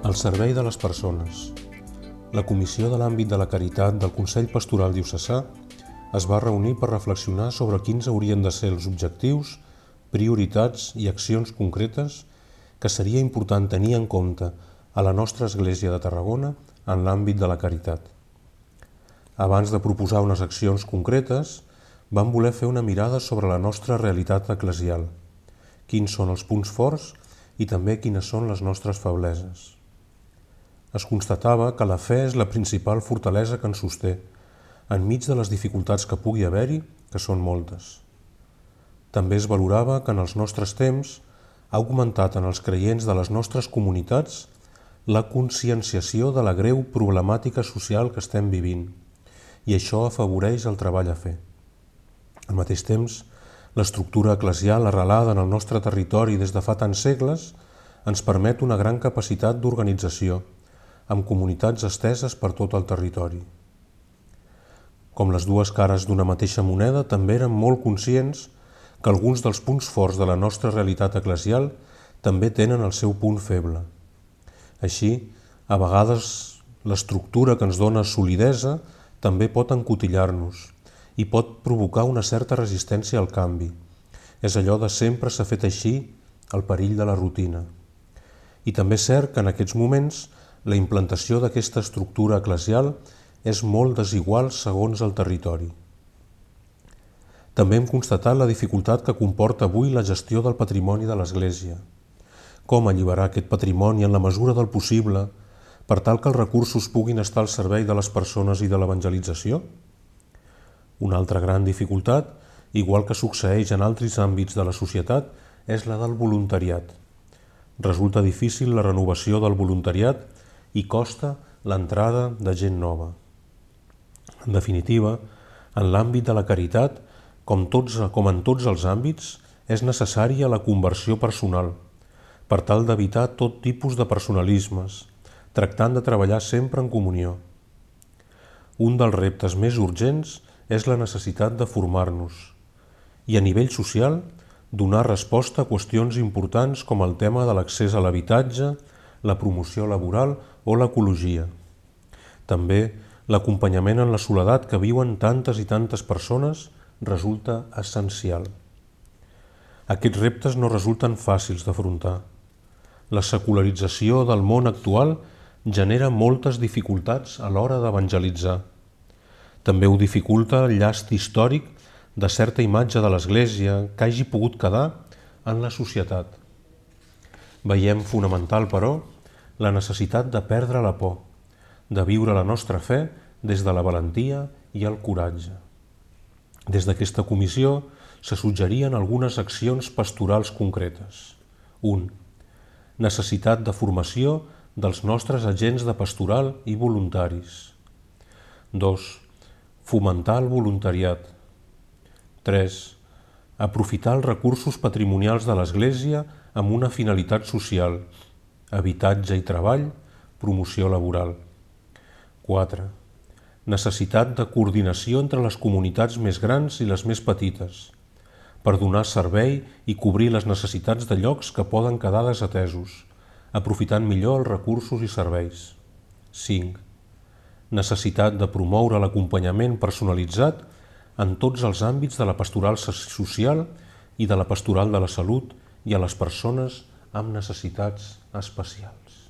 Al servei de les persones. La Comissió de l'Àmbit de la Caritat del Consell Pastoral Diocesà es va reunir per reflexionar sobre quins haurien de ser els objectius, prioritats i accions concretes que seria important tenir en compte a la nostra Església de Tarragona en l'àmbit de la caritat. Abans de proposar unes accions concretes, vam voler fer una mirada sobre la nostra realitat eclesial, quins són els punts forts i també quines són les nostres febleses es constatava que la fe és la principal fortalesa que ens sosté, enmig de les dificultats que pugui haver-hi, que són moltes. També es valorava que en els nostres temps ha augmentat en els creients de les nostres comunitats la conscienciació de la greu problemàtica social que estem vivint i això afavoreix el treball a fer. Al mateix temps, l'estructura eclesial arrelada en el nostre territori des de fa tants segles ens permet una gran capacitat d'organització, amb comunitats esteses per tot el territori. Com les dues cares d'una mateixa moneda, també érem molt conscients que alguns dels punts forts de la nostra realitat eclesial també tenen el seu punt feble. Així, a vegades l'estructura que ens dona solidesa també pot encotillar-nos i pot provocar una certa resistència al canvi. És allò de sempre s'ha fet així el perill de la rutina. I també és cert que en aquests moments la implantació d'aquesta estructura eclesial és molt desigual segons el territori. També hem constatat la dificultat que comporta avui la gestió del patrimoni de l'Església. Com alliberar aquest patrimoni en la mesura del possible per tal que els recursos puguin estar al servei de les persones i de l'evangelització? Una altra gran dificultat, igual que succeeix en altres àmbits de la societat, és la del voluntariat. Resulta difícil la renovació del voluntariat i costa l'entrada de gent nova. En definitiva, en l'àmbit de la caritat, com, tots, com en tots els àmbits, és necessària la conversió personal, per tal d'evitar tot tipus de personalismes, tractant de treballar sempre en comunió. Un dels reptes més urgents és la necessitat de formar-nos i a nivell social donar resposta a qüestions importants com el tema de l'accés a l'habitatge, la promoció laboral o l'ecologia. També l'acompanyament en la soledat que viuen tantes i tantes persones resulta essencial. Aquests reptes no resulten fàcils d'afrontar. La secularització del món actual genera moltes dificultats a l'hora d'evangelitzar. També ho dificulta el llast històric de certa imatge de l'Església que hagi pogut quedar en la societat. Veiem fonamental, però, la necessitat de perdre la por, de viure la nostra fe des de la valentia i el coratge. Des d'aquesta comissió se suggerien algunes accions pastorals concretes. 1. Necessitat de formació dels nostres agents de pastoral i voluntaris. 2. Fomentar el voluntariat. 3. Aprofitar els recursos patrimonials de l'Església amb una finalitat social, habitatge i treball, promoció laboral. 4. Necessitat de coordinació entre les comunitats més grans i les més petites, per donar servei i cobrir les necessitats de llocs que poden quedar desatesos, aprofitant millor els recursos i serveis. 5. Necessitat de promoure l'acompanyament personalitzat en tots els àmbits de la pastoral social i de la pastoral de la salut i a les persones amb necessitats especials.